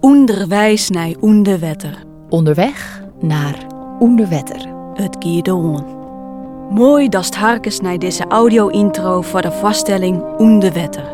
Onderwijs naar onderwetter. Onderweg naar Onderwetter. Het gaat on. Mooi dat het harkes naar deze audio-intro voor de vaststelling onderwetter.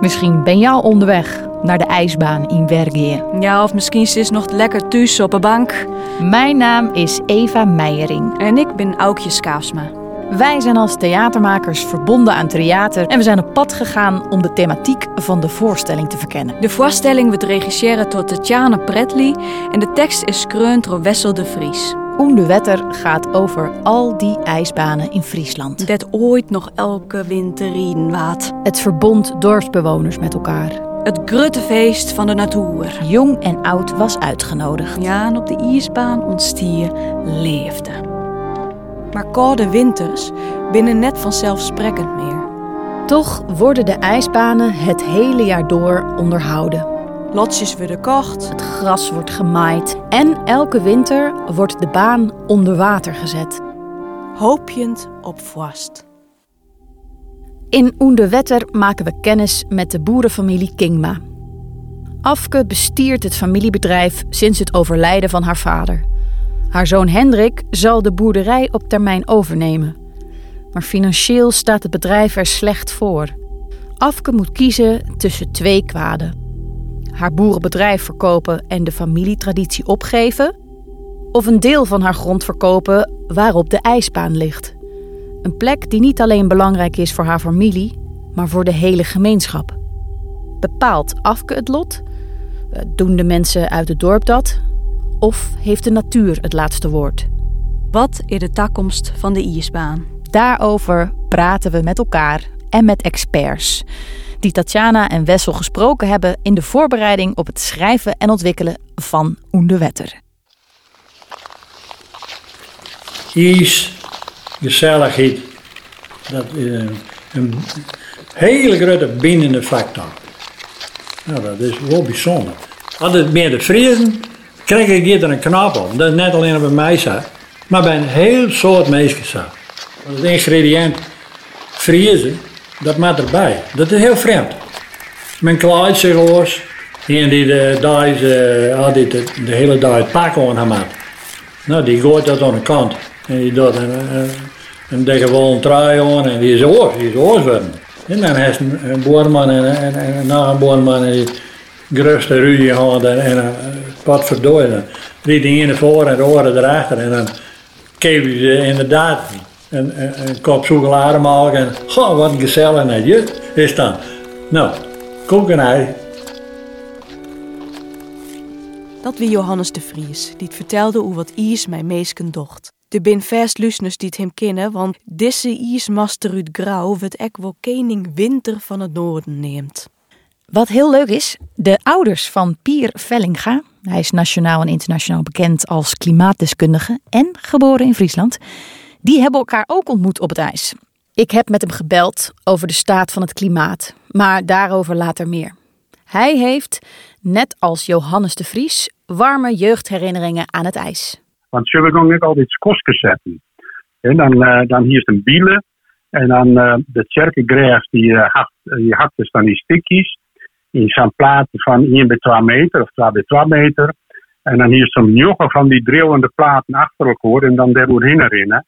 Misschien ben al onderweg naar de ijsbaan in Bergen. Ja, of misschien is nog lekker thuis op een bank. Mijn naam is Eva Meijering. En ik ben Aukje Skaafsma. Wij zijn als theatermakers verbonden aan theater en we zijn op pad gegaan om de thematiek van de voorstelling te verkennen. De voorstelling wordt regisseren door Tatjana Pretli en de tekst is skreund door Wessel de Vries. Onderwetter gaat over al die ijsbanen in Friesland. Dat ooit nog elke winter rieden waard. Het verbond dorpsbewoners met elkaar. Het grote feest van de natuur. Jong en oud was uitgenodigd. Ja, en op de ijsbaan ontstier leefde. Maar koude winters binnen net vanzelfsprekend meer. Toch worden de ijsbanen het hele jaar door onderhouden. Lotsjes worden kocht. Het gras wordt gemaaid en elke winter wordt de baan onder water gezet. Hoopjend op vast. In Oendewetter maken we kennis met de boerenfamilie Kingma. Afke bestiert het familiebedrijf sinds het overlijden van haar vader. Haar zoon Hendrik zal de boerderij op termijn overnemen. Maar financieel staat het bedrijf er slecht voor. Afke moet kiezen tussen twee kwaden. Haar boerenbedrijf verkopen en de familietraditie opgeven, of een deel van haar grond verkopen waarop de ijsbaan ligt. Een plek die niet alleen belangrijk is voor haar familie, maar voor de hele gemeenschap. Bepaalt Afke het lot? Eh, Doen de mensen uit het dorp dat? Of heeft de natuur het laatste woord? Wat is de toekomst van de ijsbaan? Daarover praten we met elkaar en met experts. Die Tatjana en Wessel gesproken hebben in de voorbereiding op het schrijven en ontwikkelen van Oendewetter. Is gezelligheid. Dat is een, een hele grote bindende factor. Nou, dat is wel bijzonder. Het meer de vriezen, krijg ik hier een knop op. Dat is net alleen bij mij zo, maar bij een heel soort zo. Want Het ingrediënt vriezen, dat moet erbij. Dat is heel vreemd. Mijn zich oors, en die de, dag, uh, altijd de, hele dag het pak aan had. Nou, die gooit dat aan de kant. En die doet een, een, een dikke wollen trui aan en die is oors, die is oors. En dan heeft een, een boorman en, en, en nog een boorman en die grootste ruzie gehad en, en een pot verdooid. Dan riet de ene voor en de andere erachter en dan keek ze inderdaad een, een, kop chocolade maken en goh, wat gezellig netje is dan. Nou, koeken hij. Dat wie Johannes de Vries, die het vertelde hoe wat Iers mijn meesken docht. De bin vast die het hem kennen, want deze Iers master uit Grauw wordt ek wel koning winter van het noorden neemt. Wat heel leuk is, de ouders van Pier Vellinga, hij is nationaal en internationaal bekend als klimaatdeskundige en geboren in Friesland, die hebben elkaar ook ontmoet op het ijs. Ik heb met hem gebeld over de staat van het klimaat, maar daarover later meer. Hij heeft, net als Johannes de Vries, warme jeugdherinneringen aan het ijs. Want ze gaan net altijd kosten zetten. En dan, uh, dan hier is een bielen. En dan uh, de tjerkengraaf die, uh, had, die had dus dan die stikjes. In zo'n plaat van 1 bij 2 meter of 2 bij 2 meter. En dan hier is zo'n jochen van die drillende platen achter elkaar. En dan daar doorheen rennen.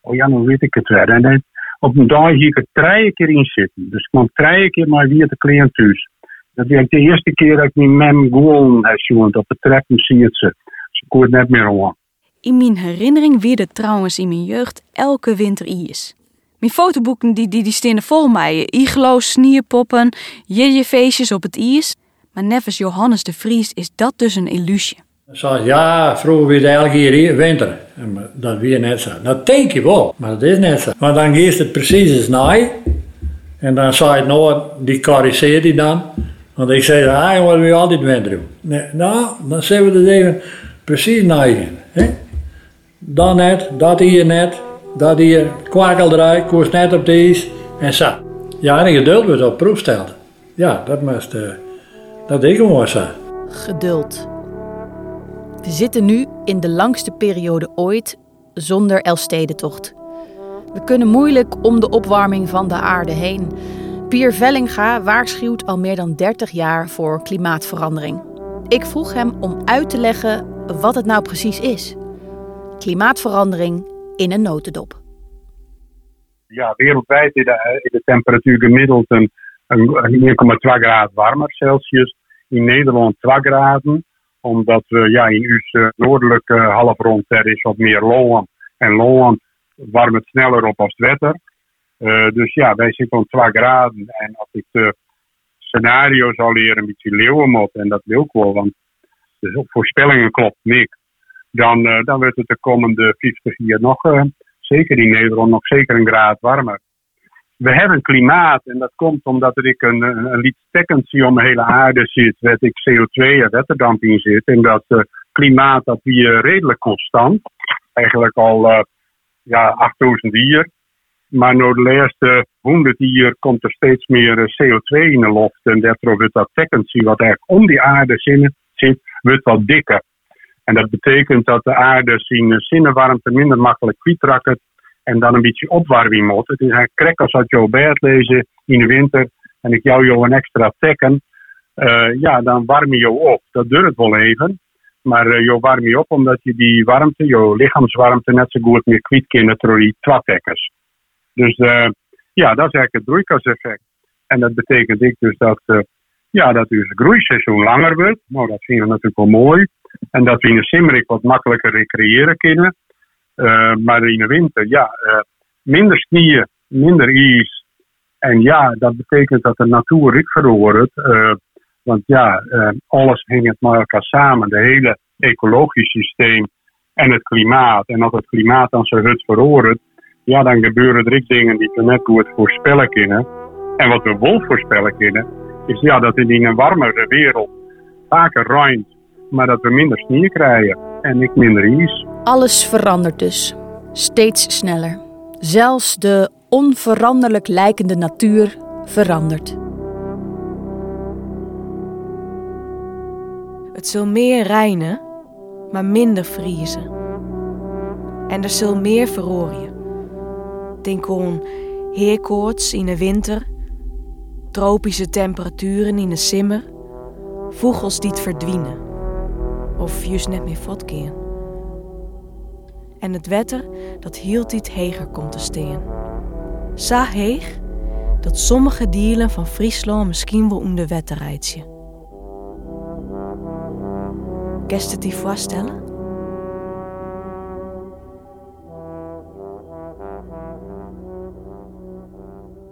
Oh ja, dan weet ik het weer. En op een dag hier ik drie keer in zitten. Dus ik kwam drie keer maar weer te cliënt thuis. Dat is de eerste keer dat ik mijn mem gewoon heb gezien. Op het trekken zie het ze. Ze kon het net meer aan. In mijn herinnering wierde trouwens in mijn jeugd elke winter Iers. Mijn fotoboeken die, die, die stenen vol mij. Iglo's, snierpoppen, feestjes op het Iers. Maar nevens Johannes de Vries is dat dus een illusie. Zo, ja, vroeger weer elke keer hier winter. Dat weer net zo. Dat denk je wel, maar dat is net zo. Maar dan geeft het precies eens naai. En dan zei het nou, die corrigeert die dan. Want ik zei, ah, wat je altijd winter doen? Nee, nou, dan zeggen we het even precies naaien. Dan net, dat hier net, dat hier, kwakeldraai, koers net op de is en zo. Ja, en geduld wordt op proef stellen. Ja, dat moest, uh, dat zo. Geduld. We zitten nu in de langste periode ooit zonder Elfstedentocht. We kunnen moeilijk om de opwarming van de aarde heen. Pier Vellinga waarschuwt al meer dan 30 jaar voor klimaatverandering. Ik vroeg hem om uit te leggen wat het nou precies is. Klimaatverandering in een notendop. Ja, wereldwijd is de, is de temperatuur gemiddeld een, een 1,2 graden warmer Celsius. In Nederland 2 graden, omdat we ja, in uw noordelijke halfrond er is wat meer Loan. En Loan warmt het sneller op als het wetter. Dus ja, wij zitten om 2 graden. En als ik de scenario zou leren, een beetje leeuwenmot, en dat wil ik wel, want de voorspellingen klopt niet, dan, uh, dan wordt het de komende 50 jaar nog, uh, zeker in Nederland, nog zeker een graad warmer. We hebben klimaat en dat komt omdat er ik een, een, een om de hele aarde zit, waar ik CO2 en wetterdamp in zit. En dat uh, klimaat dat die redelijk constant, eigenlijk al ja, 8000 jaar. Maar door de laatste 100 jaar komt er steeds meer CO2 in de lucht. En daardoor wordt dat frequentie wat eigenlijk om die aarde zit, wordt wat dikker. En dat betekent dat de aarde zijn zinnenwarmte minder makkelijk kwijtraakt en dan een beetje opwarming moet. Het is eigenlijk krek als dat je bed lezen in de winter en ik jou jou een extra tekken. Uh, ja, dan warm je je op. Dat duurt wel even. Maar uh, je warm je op omdat je die warmte, je lichaamswarmte, net zo goed meer kwijt kunt door die. Dus ja, dat is eigenlijk het broeikaseffect. En dat betekent ik dus dat, uh, ja, dat dus het groeiseizoen langer wordt. Nou, dat vinden we natuurlijk wel mooi. En dat we in de simmerik wat makkelijker recreëren kunnen. Uh, maar in de winter, ja, minder sneeuw, minder ijs. En ja, dat betekent dat de natuur ik verhoort. want ja, alles hangt met elkaar samen. De hele ecologisch systeem en het klimaat. En als het klimaat dan zo hut verhoort, ja, dan gebeuren er dingen die we net goed voorspellen kunnen. En wat we wel voorspellen kunnen, is ja, dat in een warmere wereld vaker ruimt, maar dat we minder sneeuw krijgen en niet minder ijs. Alles verandert dus, steeds sneller. Zelfs de onveranderlijk lijkende natuur verandert. Het zal meer reinen, maar minder vriezen. En er zal meer verrooien. Denk aan heerkoorts in de winter, tropische temperaturen in de simmer, vogels die het verdwijnen of juist net meer votkeren. En het wetter dat hield iets heger komt te steen. Zo heeg dat sommige dieren van Friesland misschien wel om de wetter rijtje. Kerst het die voorstellen?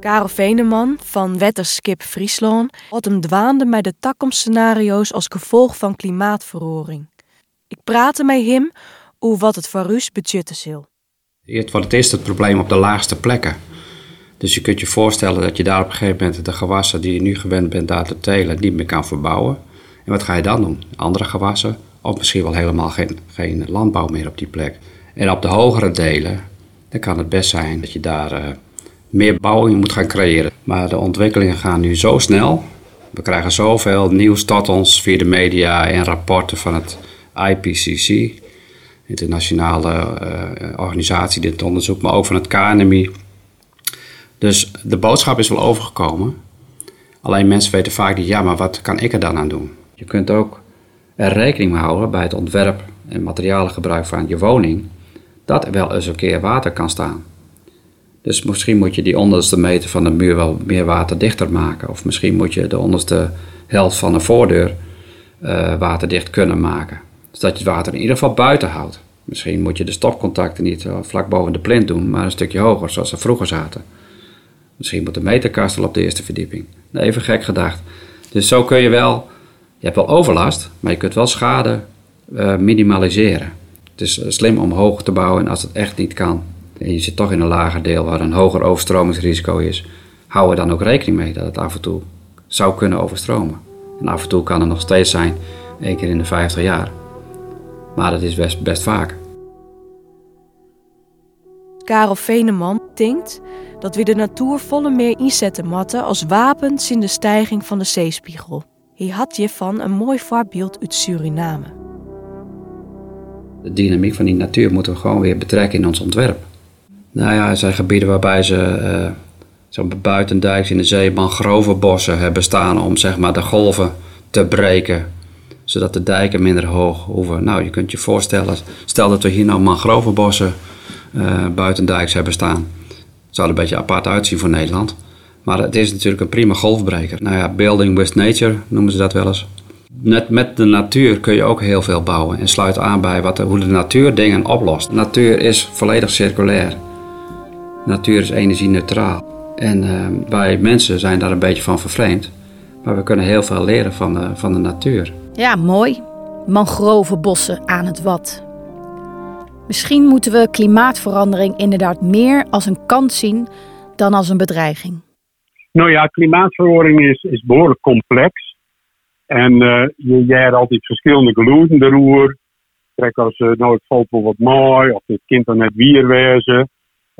Karel Veneman van Wetterskip Friesland had hem dwaande met de toekomstscenario's als gevolg van klimaatverhoring. Ik praatte met hem over wat het voor Rus budgetten zal. Het wordt het probleem op de laagste plekken. Dus je kunt je voorstellen dat je daar op een gegeven moment de gewassen die je nu gewend bent daar te telen niet meer kan verbouwen. En wat ga je dan doen? Andere gewassen? Of misschien wel helemaal geen, geen landbouw meer op die plek. En op de hogere delen, dan kan het best zijn dat je daar... Uh, meer bouwing moet gaan creëren. Maar de ontwikkelingen gaan nu zo snel. We krijgen zoveel nieuws tot ons via de media en rapporten van het IPCC, internationale uh, organisatie die het onderzoekt, maar ook van het KNMI. Dus de boodschap is wel overgekomen. Alleen mensen weten vaak niet, ja, maar wat kan ik er dan aan doen? Je kunt ook er rekening mee houden bij het ontwerp en materialengebruik van je woning, dat er wel eens een keer water kan staan. Dus misschien moet je die onderste meter van de muur wel meer waterdichter maken. Of misschien moet je de onderste helft van de voordeur uh, waterdicht kunnen maken. Zodat je het water in ieder geval buiten houdt. Misschien moet je de stopcontacten niet uh, vlak boven de plint doen, maar een stukje hoger, zoals ze vroeger zaten. Misschien moet de meterkast op de eerste verdieping. Even gek gedacht. Dus zo kun je wel, je hebt wel overlast, maar je kunt wel schade uh, minimaliseren. Het is slim om hoog te bouwen en als het echt niet kan, je zit toch in een lager deel waar een hoger overstromingsrisico is, hou er dan ook rekening mee dat het af en toe zou kunnen overstromen. En af en toe kan het nog steeds zijn, één keer in de 50 jaar. Maar dat is best, best vaak. Karel Veneman denkt dat we de natuur volle meer inzetten moeten als wapens in de stijging van de zeespiegel. Hij had je van een mooi voorbeeld uit Suriname. De dynamiek van die natuur moeten we gewoon weer betrekken in ons ontwerp. Nou ja, er zijn gebieden waarbij ze uh, buitendijks in de zee mangrovenbossen hebben staan om zeg maar de golven te breken. zodat de dijken minder hoog hoeven. Nou, je kunt je voorstellen, stel dat we hier nou mangrovenbossen uh, buitendijks hebben staan. Het zou er een beetje apart uitzien voor Nederland. Maar het is natuurlijk een prima golfbreker. Nou ja, building with nature noemen ze dat wel eens. Net met de natuur kun je ook heel veel bouwen en sluit aan bij wat, hoe de natuur dingen oplost. Natuur is volledig circulair. Natuur is energie-neutraal. En uh, wij mensen zijn daar een beetje van vervreemd. Maar we kunnen heel veel leren van de, van de natuur. Ja, mooi. Mangrovenbossen aan het wat. Misschien moeten we klimaatverandering inderdaad meer als een kans zien dan als een bedreiging. Nou ja, klimaatverandering is, is behoorlijk complex. En uh, je, jij hebt altijd verschillende geluiden de roer. Kijk, als uh, nou, het valt wel wat mooi, of het kind dan net weer wezen,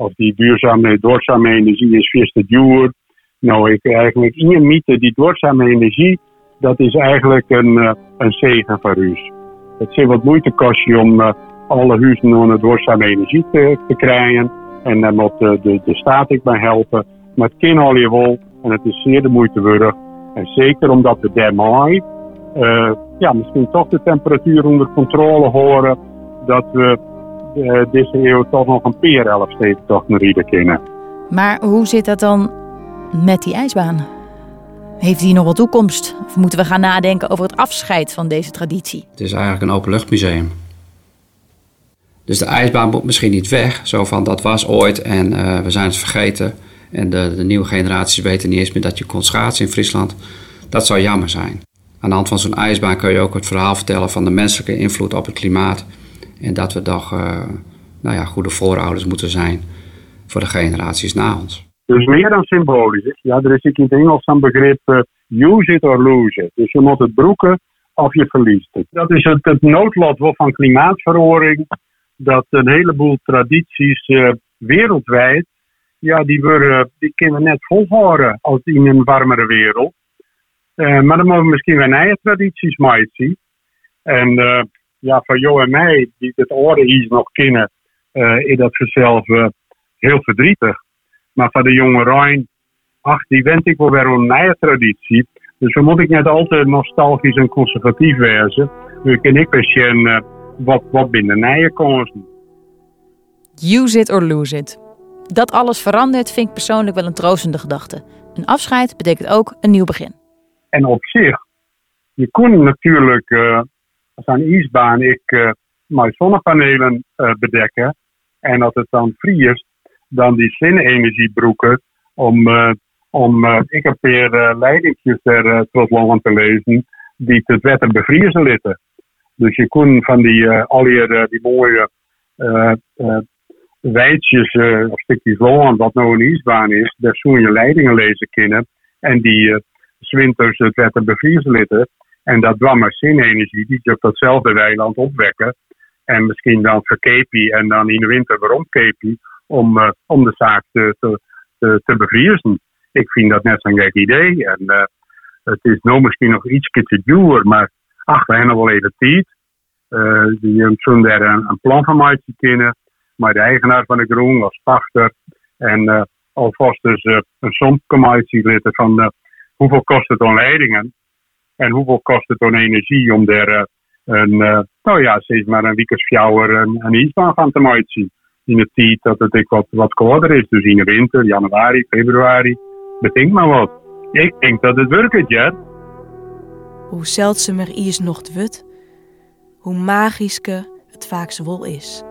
of die duurzame, doorzame energie is te duur. Nou, ik eigenlijk in je mythe, die doorzame energie, dat is eigenlijk een, uh, een zegen voor u. Het zit wat moeite kost om uh, alle huizen naar een doorzame energie te, te krijgen. En daar moet de, de, de staat ik bij helpen. Maar het kan al je wel en het is zeer de moeite waard. En zeker omdat we daarmee uh, ja, misschien toch de temperatuur onder controle horen. Dat we uh, deze eeuw toch nog een peer toch naar ieder kunnen. Maar hoe zit dat dan met die ijsbaan? Heeft die nog wel toekomst? Of moeten we gaan nadenken over het afscheid van deze traditie? Het is eigenlijk een openluchtmuseum. Dus de ijsbaan moet misschien niet weg. Zo van dat was ooit en uh, we zijn het vergeten. En de, de, nieuwe generaties weten niet eens meer dat je kon schaatsen in Friesland. Dat zou jammer zijn. Aan de hand van zo'n ijsbaan kun je ook het verhaal vertellen van de menselijke invloed op het klimaat. En dat we toch uh, nou ja, goede voorouders moeten zijn voor de generaties na ons. Dus meer dan symbolisch. Ja, er is in het Engels een begrip uh, use it or lose it. Dus je moet het broeken of je verliest het. Dat is het, het noodlot van klimaatverandering. Dat een heleboel tradities uh, wereldwijd, ja, die, kunnen net volhouden als in een warmere wereld. Maar dan moeten we misschien nieuwe tradities maken zien. En ja, voor jou en mij, die het orde iets nog kennen, is dat vanzelf heel verdrietig. Maar voor de jonge Rijn, ach, die wend ik wel weer een nieuwe traditie. Dus dan moet ik net altijd nostalgisch en conservatief wezen. Nu ken ik weer uh, wat, wat binnen nieuwe kansen. Use it or lose it. Dat alles verandert vind ik persoonlijk wel een troostende gedachte. Een afscheid betekent ook een nieuw begin. En op zich, je kon natuurlijk uh, als aan ijsbaan ik uh, mijn zonnepanelen uh, bedekken. En dat het dan vriest, dan die zinenergiebroeken om, uh, om ik heb uh, leidingjes er uh, te lezen die het wetter bevriezen litten. Dus je kon van die, al die, mooie wijdjes of stukjes land, wat nou een ijsbaan is, daar zoen je leidingen lezen kunnen. En die uh, winters het wetter bevriezen litten. En dat dwam maar zinenergie die je op datzelfde weiland opwekken. En misschien dan verkeepie en dan in de winter weer omkeepie om, uh, om de zaak te, te, te, bevriezen. Ik vind dat net zo'n gek idee. En uh, het is nou misschien nog iets te duur, maar ach, we hebben wel even tijd. Die zullen daar een, plan van maken kunnen. Maar de eigenaar van de groen als pachter. En uh, alvast dus een som kan van hoeveel kost het aan leidingen. En hoeveel kost het aan energie om daar een, nou ja, steeds maar een weekensfjouwer een, een ijsbaan van te maken in de tijd dat het wat, wat kouder is. Dus in de winter, januari, februari, bedenk maar wat. Ik denk dat het werkt, ja. Hoe zeldzamer is nog wut, hoe magischer het vaak wol is.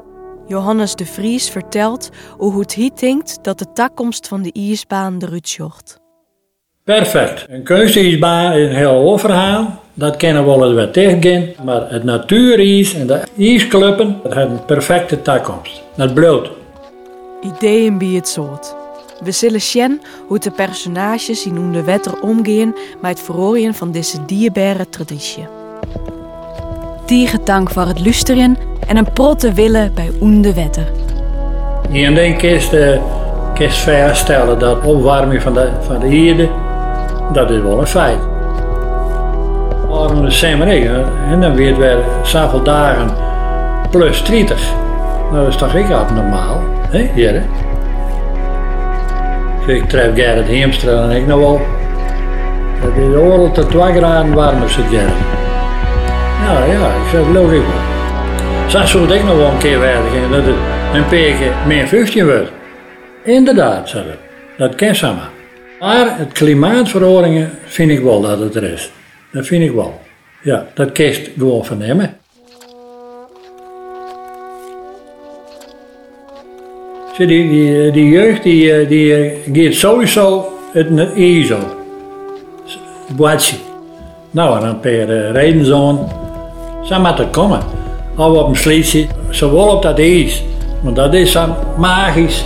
Johannes de Vries vertelt hoe het hier denkt dat de takkomst van de ijsbaan eruit zocht. Perfect. Een kunstijsbaan is een heel verhaal. Dat kennen we wel wat tegengaan. Maar het natuurijs en de ijskluppen hebben een perfecte takkomst. Dat bloot. Ideeën bij het soort. We zullen zien hoe de personages in onder wetter omgaan met het verrooien van deze dierbare traditie. Diegetank voor het luisteren en een protte willen bij onder wetter. Dan kist, uh, kist vaststellen dat opwarming van de, van de aarde, dat is wel een feit. Waarom de zomer en dan weer weer zoveel dagen plus 30. Nou, dat is toch ik abnormaal, hè, Jere? Ik tref Gerrit Heemstra en ik nog wel. Het is oorlog tot 2 graden warmer zit Gerrit. Ja, ja, ik zeg ik wel. Zo zou ook nog wel een keer werken, dat het een keer meer 15 wordt. Inderdaad, zei het. Dat kan samen. Maar het klimaatveranderingen vind ik wel dat het er is. Dat vind ik wel. Ja, dat kist gewoon vernemen. Zie, die, die, die jeugd die, eh, die eh, gaat sowieso het ISO. Boatje. Nou, en dan per uh, reden zo'n. Zo het komen. Of op een slietje, zowel op dat ijs. Want dat is dan magisch.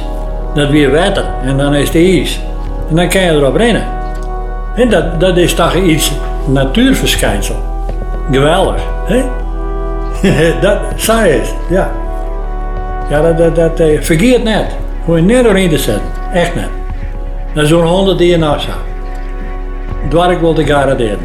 Dat weer water en dan is het ijs. En dan kan je erop rennen. En dat, dat is toch iets natuurverschijnsel. Geweldig, hè? dat, zo is ja. Ja, dat, dat, dat uh, vergeet net. Hoe je net erin te zetten. Echt net. Dat is zo'n honderd die je nou zou. Daar ik wel te garanderen.